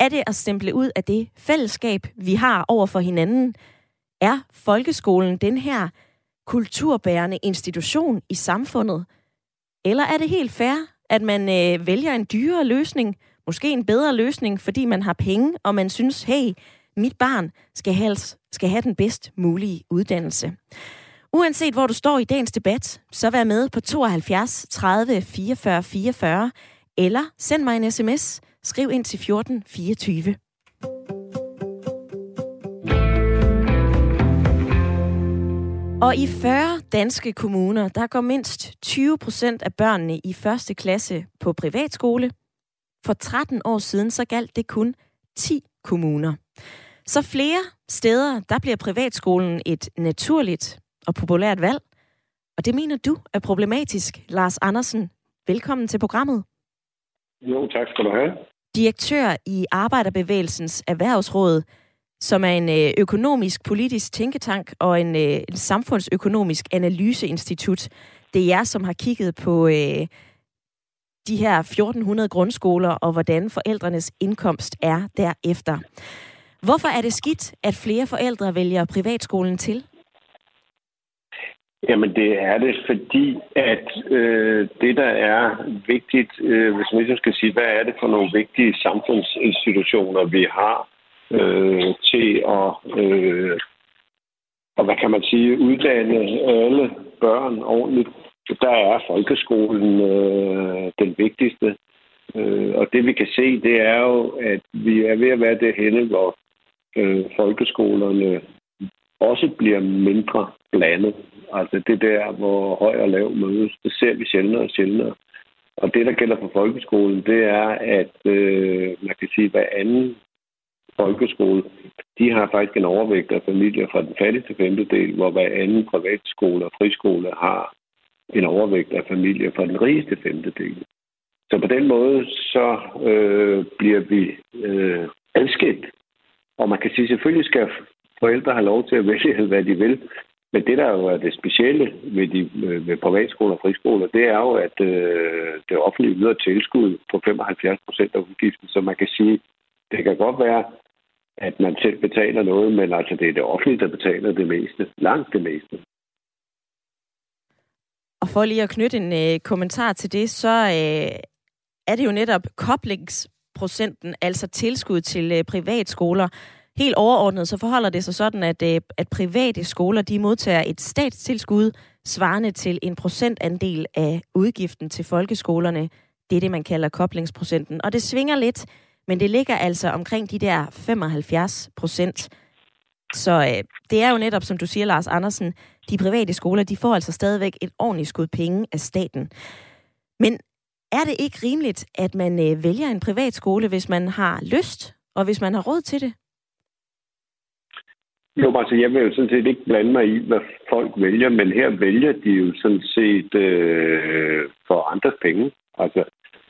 Er det at stemple ud af det fællesskab, vi har over for hinanden? Er folkeskolen den her kulturbærende institution i samfundet? Eller er det helt fair, at man øh, vælger en dyrere løsning, måske en bedre løsning, fordi man har penge, og man synes, hey, mit barn skal helst skal have den bedst mulige uddannelse. Uanset hvor du står i dagens debat, så vær med på 72 30 44 44, eller send mig en sms. Skriv ind til 14 24. Og i 40 danske kommuner, der går mindst 20 procent af børnene i første klasse på privatskole. For 13 år siden, så galt det kun 10 kommuner. Så flere steder, der bliver privatskolen et naturligt og populært valg. Og det mener du er problematisk, Lars Andersen. Velkommen til programmet. Jo, tak skal du have. Direktør i Arbejderbevægelsens Erhvervsråd, som er en øh, økonomisk politisk tænketank og en, øh, en samfundsøkonomisk analyseinstitut. Det er jer, som har kigget på øh, de her 1400 grundskoler og hvordan forældrenes indkomst er derefter. Hvorfor er det skidt, at flere forældre vælger privatskolen til? Jamen det er det, fordi at øh, det, der er vigtigt, øh, hvis man ligesom skal sige, hvad er det for nogle vigtige samfundsinstitutioner, vi har øh, til at, øh, og hvad kan man sige, uddanne alle børn ordentligt. Der er folkeskolen øh, den vigtigste. Øh, og det vi kan se, det er jo, at vi er ved at være derhenne, hvor øh, folkeskolerne også bliver mindre blandet. Altså det der, hvor høj og lav mødes, det ser vi sjældnere og sjældnere. Og det, der gælder for folkeskolen, det er, at øh, man kan sige, hver anden folkeskole, de har faktisk en overvægt af familier fra den fattigste femtedel, hvor hver anden privatskole og friskole har en overvægt af familier fra den rigeste femtedel. Så på den måde, så øh, bliver vi øh, adskilt. Og man kan sige, at selvfølgelig skal forældre have lov til at vælge, hvad de vil. Men det, der jo er det specielle ved, de, øh, ved privatskoler og friskoler, det er jo, at øh, det offentlige yder tilskud på 75 procent af udgiften. Så man kan sige, det kan godt være, at man selv betaler noget, men altså det er det offentlige, der betaler det meste. Langt det meste. Og for lige at knytte en øh, kommentar til det, så øh, er det jo netop koblings procenten, altså tilskud til øh, privatskoler, Helt overordnet så forholder det sig sådan, at, øh, at private skoler de modtager et statstilskud svarende til en procentandel af udgiften til folkeskolerne. Det er det, man kalder koblingsprocenten. Og det svinger lidt, men det ligger altså omkring de der 75 procent. Så øh, det er jo netop, som du siger, Lars Andersen, de private skoler, de får altså stadigvæk et ordentligt skud penge af staten. Men er det ikke rimeligt, at man øh, vælger en privat skole, hvis man har lyst, og hvis man har råd til det? Jo, altså jeg vil jo sådan set ikke blande mig i, hvad folk vælger, men her vælger de jo sådan set øh, for andres penge. Altså,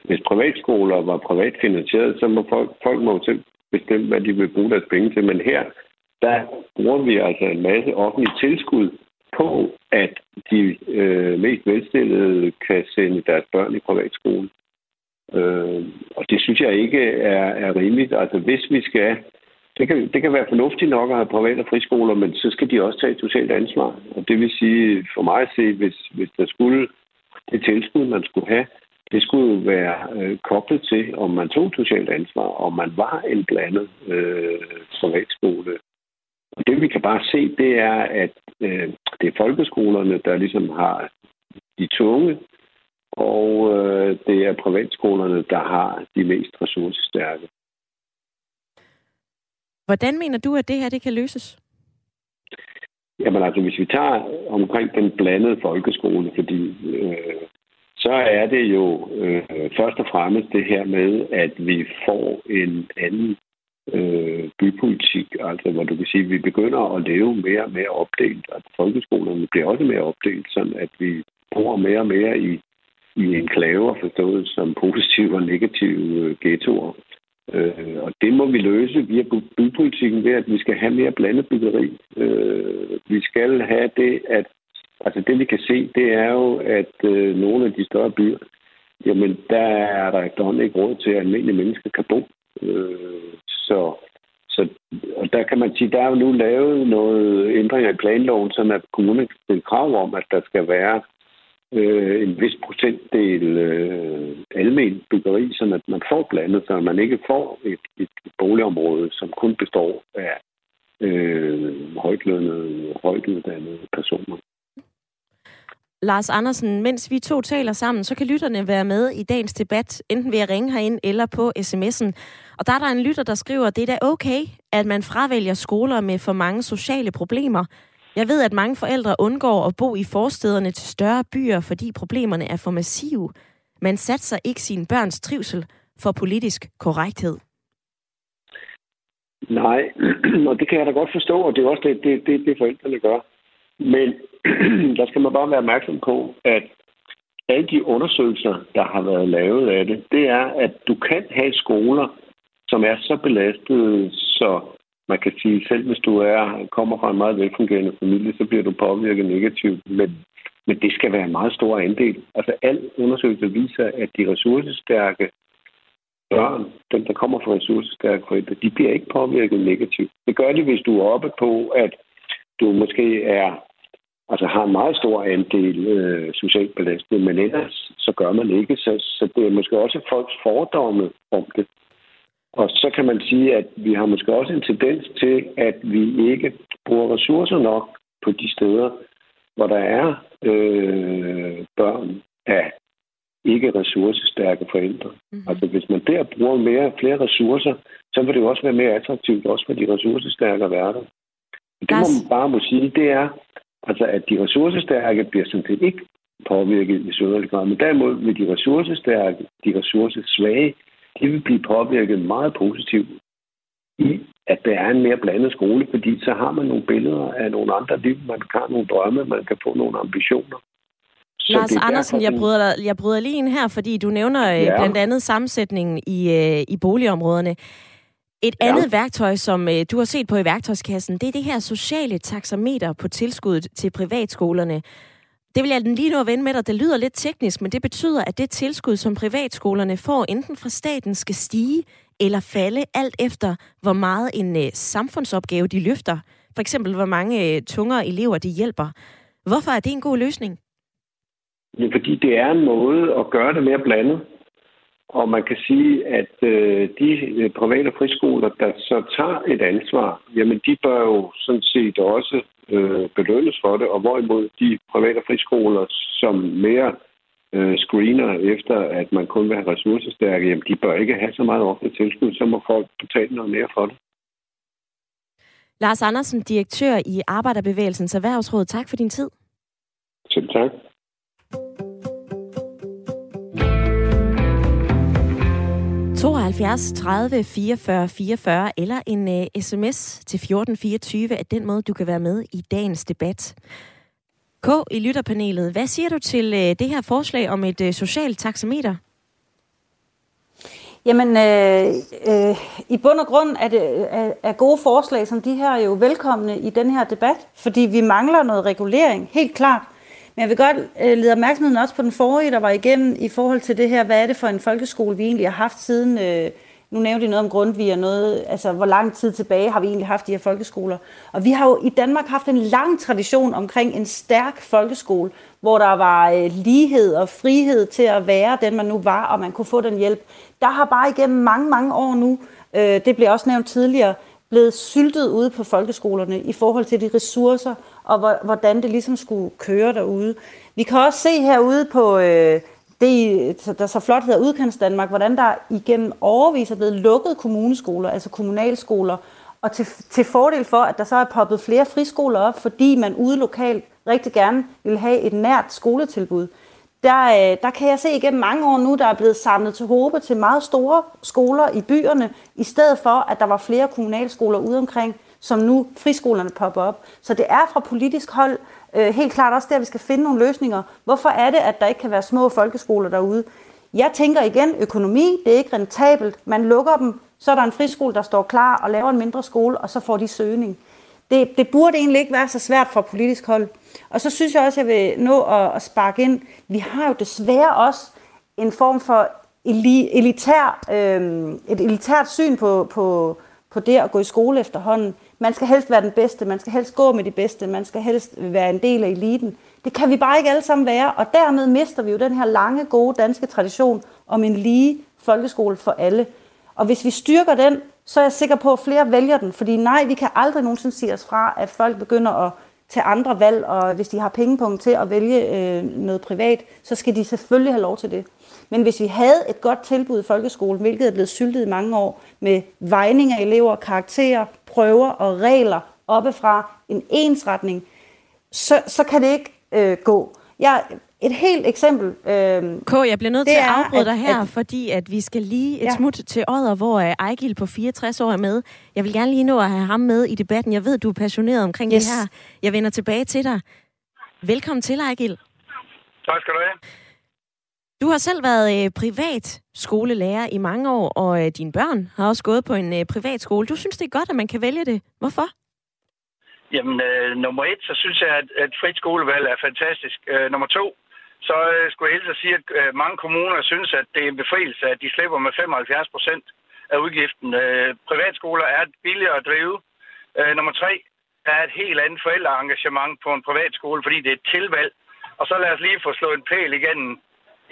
hvis privatskoler var privat finansieret, så må folk, folk må selv bestemme, hvad de vil bruge deres penge til. Men her, der bruger vi altså en masse offentlige tilskud på, at de øh, mest velstillede kan sende deres børn i privatskole. Øh, og det synes jeg ikke er, er rimeligt. Altså, hvis vi skal det kan, det kan være fornuftigt nok at have private friskoler, men så skal de også tage et socialt ansvar. Og det vil sige, for mig at se, hvis, hvis der skulle det tilskud, man skulle have, det skulle være øh, koblet til, om man tog socialt ansvar, om man var en blandet øh, privatskole. Og det vi kan bare se, det er, at øh, det er folkeskolerne, der ligesom har de tunge, og øh, det er privatskolerne, der har de mest ressourcestærke. Hvordan mener du, at det her det kan løses? Jamen altså, hvis vi tager omkring den blandede folkeskole, fordi øh, så er det jo øh, først og fremmest det her med, at vi får en anden øh, bypolitik, altså hvor du kan sige, at vi begynder at leve mere og mere opdelt. Altså folkeskolerne bliver også mere opdelt, sådan at vi bor mere og mere i, i enklaver forstået som positive og negative øh, ghettoer. Øh, og det må vi løse via bypolitikken ved, at vi skal have mere blandet byggeri. Øh, vi skal have det, at altså det vi kan se, det er jo, at øh, nogle af de større byer, jamen der er der efterhånden ikke råd til, at almindelige mennesker kan bo. Øh, så, så og der kan man sige, der er jo nu lavet noget ændringer i planloven, sådan at kommunen kan stille krav om, at der skal være øh, en vis procentdel øh, almen byggeri, så at man får blandet, så man ikke får et, et boligområde, som kun består af øh, højtlønnede, højtuddannede personer. Lars Andersen, mens vi to taler sammen, så kan lytterne være med i dagens debat, enten ved at ringe herind eller på sms'en. Og der er der en lytter, der skriver, at det er da okay, at man fravælger skoler med for mange sociale problemer. Jeg ved, at mange forældre undgår at bo i forstederne til større byer, fordi problemerne er for massive. Man satser ikke sin børns trivsel for politisk korrekthed. Nej, og det kan jeg da godt forstå, og det er også det, det, det, det forældrene gør. Men der skal man bare være opmærksom på, at alle de undersøgelser, der har været lavet af det, det er, at du kan have skoler, som er så belastede, så man kan sige, selv hvis du er kommer fra en meget velfungerende familie, så bliver du påvirket negativt. Men, men det skal være en meget stor andel. Altså al undersøgelse viser, at de ressourcestærke børn, dem der kommer fra ressourcestærke forældre, de bliver ikke påvirket negativt. Det gør de, hvis du er oppe på, at du måske er altså har en meget stor andel øh, socialt belastet, men ellers så gør man ikke. Så, så det er måske også folks fordomme om det. Og så kan man sige, at vi har måske også en tendens til, at vi ikke bruger ressourcer nok på de steder, hvor der er øh, børn af ikke ressourcestærke forældre. Mm-hmm. Altså hvis man der bruger mere, flere ressourcer, så vil det jo også være mere attraktivt også for de ressourcestærke der. Det må man bare må sige, det er, altså at de ressourcestærke bliver sådan set ikke påvirket i søderlig grad, men derimod vil de ressourcestærke, de ressourcesvage, de vil blive påvirket meget positivt i, at der er en mere blandet skole, fordi så har man nogle billeder af nogle andre liv, man kan nogle drømme, man kan få nogle ambitioner. Så Lars Andersen, jeg bryder, jeg bryder lige ind her, fordi du nævner øh, ja. blandt andet sammensætningen i, øh, i boligområderne. Et ja. andet værktøj, som øh, du har set på i værktøjskassen, det er det her sociale taxameter på tilskuddet til privatskolerne. Det vil jeg lige nu vende med dig. Det lyder lidt teknisk, men det betyder, at det tilskud, som privatskolerne får, enten fra staten skal stige eller falde, alt efter hvor meget en øh, samfundsopgave de løfter. For eksempel, hvor mange øh, tungere elever de hjælper. Hvorfor er det en god løsning? Ja, fordi det er en måde at gøre det mere blandet. Og man kan sige, at øh, de øh, private friskoler, der så tager et ansvar, jamen de bør jo sådan set også øh, belønnes for det, og hvorimod de private friskoler, som mere øh, screener efter, at man kun vil have ressourcestærke, jamen de bør ikke have så meget offentligt tilskud, så må folk betale noget mere for det. Lars Andersen, direktør i Arbejderbevægelsens Erhvervsråd. Tak for din tid. Selv tak. 72 30 44 44 eller en øh, uh, sms til 1424 er den måde, du kan være med i dagens debat. K i lytterpanelet, hvad siger du til uh, det her forslag om et uh, socialt taxameter? Jamen, øh, øh, i bund og grund er, det, er, er gode forslag som de her jo velkomne i den her debat, fordi vi mangler noget regulering, helt klart. Men jeg vil godt øh, lede opmærksomheden også på den forrige, der var igennem i forhold til det her, hvad er det for en folkeskole, vi egentlig har haft siden, øh, nu nævnte I noget om Grundtvig og noget, altså hvor lang tid tilbage har vi egentlig haft de her folkeskoler. Og vi har jo i Danmark haft en lang tradition omkring en stærk folkeskole, hvor der var øh, lighed og frihed til at være den, man nu var, og man kunne få den hjælp. Der har bare igennem mange, mange år nu, øh, det blev også nævnt tidligere, blevet syltet ude på folkeskolerne i forhold til de ressourcer og hvordan det ligesom skulle køre derude. Vi kan også se herude på øh, det, der så flot hedder Udkants Danmark, hvordan der igennem overvis er blevet lukket kommuneskoler, altså kommunalskoler, og til, til fordel for, at der så er poppet flere friskoler op, fordi man ude lokalt rigtig gerne vil have et nært skoletilbud. Der, øh, der kan jeg se igennem mange år nu, der er blevet samlet til håbe til meget store skoler i byerne, i stedet for, at der var flere kommunalskoler ude omkring, som nu friskolerne popper op. Så det er fra politisk hold øh, helt klart også der, vi skal finde nogle løsninger. Hvorfor er det, at der ikke kan være små folkeskoler derude? Jeg tænker igen, økonomi, det er ikke rentabelt. Man lukker dem Så er der en friskole, der står klar og laver en mindre skole, og så får de søgning. Det, det burde egentlig ikke være så svært fra politisk hold. Og så synes jeg også, at jeg vil nå at, at sparke ind. Vi har jo desværre også en form for elitær, øh, et elitært syn på, på, på det at gå i skole efterhånden. Man skal helst være den bedste, man skal helst gå med de bedste, man skal helst være en del af eliten. Det kan vi bare ikke alle sammen være, og dermed mister vi jo den her lange, gode danske tradition om en lige folkeskole for alle. Og hvis vi styrker den, så er jeg sikker på, at flere vælger den. Fordi nej, vi kan aldrig nogensinde sige os fra, at folk begynder at tage andre valg, og hvis de har pengepunkt til at vælge øh, noget privat, så skal de selvfølgelig have lov til det. Men hvis vi havde et godt tilbud i folkeskolen, hvilket er blevet syltet i mange år, med vejning af elever, karakterer, prøver og regler oppefra, en ensretning, så, så kan det ikke øh, gå. Jeg, et helt eksempel. Øh, K, jeg bliver nødt til at afbryde dig her, at, fordi at vi skal lige et ja. smut til Odder, hvor uh, Ejgil på 64 år er med. Jeg vil gerne lige nå at have ham med i debatten. Jeg ved, du er passioneret omkring yes. det her. Jeg vender tilbage til dig. Velkommen til, Ejgil. Tak skal du have. Du har selv været øh, privat skolelærer i mange år, og øh, dine børn har også gået på en øh, privat skole. Du synes, det er godt, at man kan vælge det. Hvorfor? Jamen, øh, nummer et, så synes jeg, at, at frit skolevalg er fantastisk. Øh, nummer to, så øh, skulle jeg helst sige, at øh, mange kommuner synes, at det er en befrielse, at de slipper med 75 procent af udgiften. Øh, privatskoler er billigere at drive. Øh, nummer tre, der er et helt andet forældreengagement på en privatskole, fordi det er et tilvalg. Og så lad os lige få slået en pæl igennem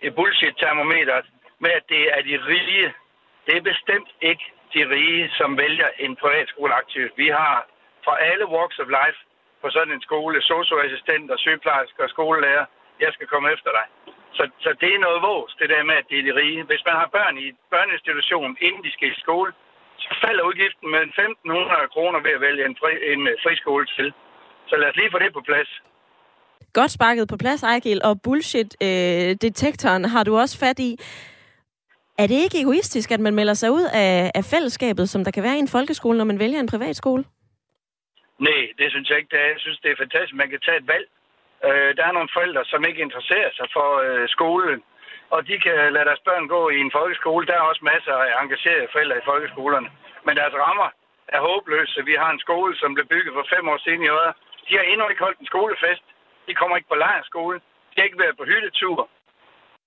et bullshit-termometer med, at det er de rige. Det er bestemt ikke de rige, som vælger en privatskole aktivt. Vi har fra alle walks of life på sådan en skole, socioassistenter, sygeplejersker og skolelærer, jeg skal komme efter dig. Så, så det er noget vås, det der med, at det er de rige. Hvis man har børn i børneinstitution, inden de skal i skole, så falder udgiften med 1.500 kroner ved at vælge en, fri, en øh, friskole til. Så lad os lige få det på plads. Godt sparket på plads, Ejgil, og bullshit-detektoren øh, har du også fat i. Er det ikke egoistisk, at man melder sig ud af, af fællesskabet, som der kan være i en folkeskole, når man vælger en privatskole? Nej, det synes jeg ikke. Det er. Jeg synes, det er fantastisk, man kan tage et valg. Øh, der er nogle forældre, som ikke interesserer sig for øh, skolen, og de kan lade deres børn gå i en folkeskole. Der er også masser af engagerede forældre i folkeskolerne. Men deres rammer er håbløse. Vi har en skole, som blev bygget for fem år siden i år. De har endnu ikke holdt en skolefest. De kommer ikke på lejrskole. De har ikke været på hyttetur.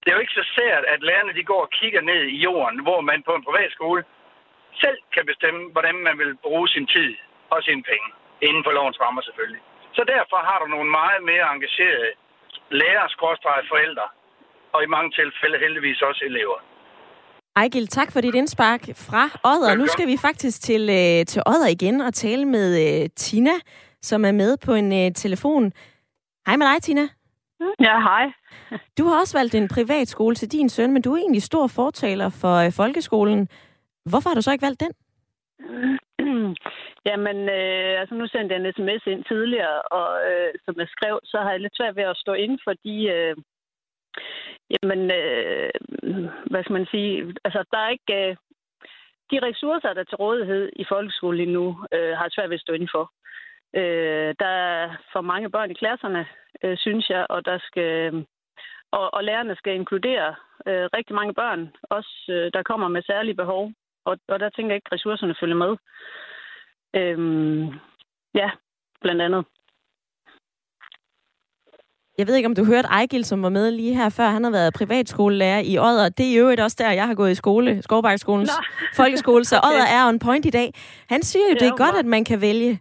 Det er jo ikke så sært, at lærerne de går og kigger ned i jorden, hvor man på en privatskole selv kan bestemme, hvordan man vil bruge sin tid og sine penge. Inden for lovens rammer selvfølgelig. Så derfor har du nogle meget mere engagerede lærere, forældre, og i mange tilfælde heldigvis også elever. Ejgil, tak for dit indspark fra Odder. Nu skal vi faktisk til, øh, til Odder igen og tale med øh, Tina, som er med på en øh, telefon. Hej med dig, Tina. Ja, hej. Du har også valgt en privat skole til din søn, men du er egentlig stor fortaler for øh, folkeskolen. Hvorfor har du så ikke valgt den? Jamen, øh, altså nu sendte jeg en sms ind tidligere, og øh, som jeg skrev, så har jeg lidt svært ved at stå inden for de... Øh, jamen, øh, hvad skal man sige? Altså, der er ikke... Øh, de ressourcer, der er til rådighed i folkeskolen lige nu, øh, har jeg svært ved at stå inden for. Øh, der er for mange børn i klasserne, øh, synes jeg, og der skal... Og, og lærerne skal inkludere øh, rigtig mange børn, også øh, der kommer med særlige behov. Og, og der tænker jeg ikke, at ressourcerne følger med. Øhm, ja, blandt andet. Jeg ved ikke, om du hørte Ejgil, som var med lige her før. Han har været privatskolelærer i Odder. Det er jo også der, jeg har gået i skole, Skovbakkeskolens folkeskole, så okay. Odder er on point i dag. Han siger jo, det er godt, at man kan vælge.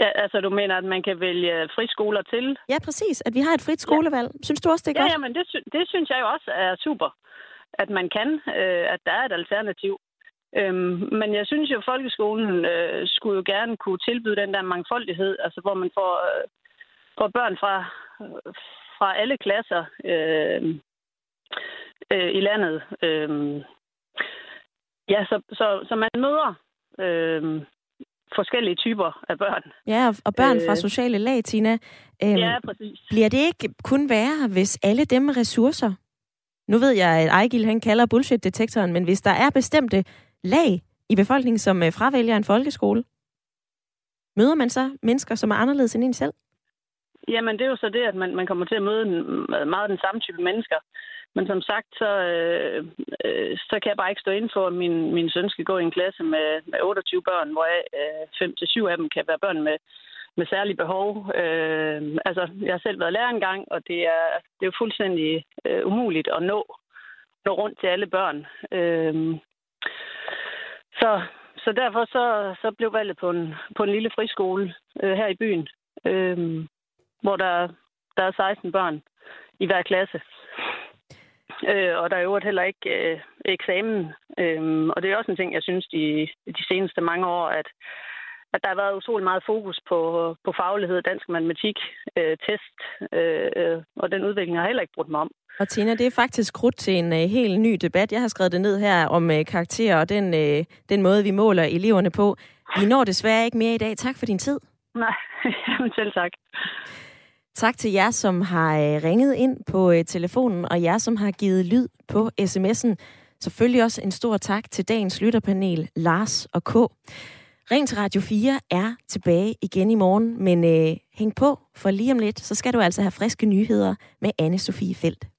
Ja, altså, du mener, at man kan vælge friskoler til? Ja, præcis. At vi har et frit skolevalg. Ja. Synes du også, det er ja, godt? Ja, men det, det synes jeg jo også er super. At man kan, øh, at der er et alternativ. Øhm, men jeg synes jo, at folkeskolen øh, skulle jo gerne kunne tilbyde den der mangfoldighed, altså hvor man får, øh, får børn fra, øh, fra alle klasser øh, øh, i landet. Øh, ja, så, så, så man møder øh, forskellige typer af børn. Ja, og børn fra øh, sociale lag, Tina. Øhm, ja, præcis. Bliver det ikke kun værre, hvis alle dem ressourcer nu ved jeg, at Ejgil han kalder bullshit-detektoren, men hvis der er bestemte lag i befolkningen, som øh, fravælger en folkeskole? Møder man så mennesker, som er anderledes end en selv? Jamen, det er jo så det, at man, man kommer til at møde meget den samme type mennesker. Men som sagt, så, øh, øh, så kan jeg bare ikke stå inden for, at min, min søn skal gå i en klasse med, med 28 børn, hvor øh, 5-7 af dem kan være børn med, med særlige behov. Øh, altså, jeg har selv været lærer engang, og det er, det er jo fuldstændig øh, umuligt at nå, nå rundt til alle børn. Øh, så, så derfor så, så blev valget på en, på en lille friskole øh, her i byen, øh, hvor der, der er 16 børn i hver klasse. Øh, og der er jo heller ikke øh, eksamen. Øh, og det er også en ting, jeg synes de, de seneste mange år, at, at der har været utrolig meget fokus på, på faglighed, dansk matematik, øh, test, øh, øh, og den udvikling har jeg heller ikke brugt mig om. Og Tina, det er faktisk krudt til en uh, helt ny debat. Jeg har skrevet det ned her om uh, karakterer og den, uh, den måde, vi måler eleverne på. Vi når desværre ikke mere i dag. Tak for din tid. Nej, selv tak. Tak til jer, som har øh, ringet ind på øh, telefonen, og jer, som har givet lyd på sms'en. Selvfølgelig også en stor tak til dagens lytterpanel, Lars og K. Ring til Radio 4 er tilbage igen i morgen, men øh, hæng på, for lige om lidt, så skal du altså have friske nyheder med anne Sofie Felt.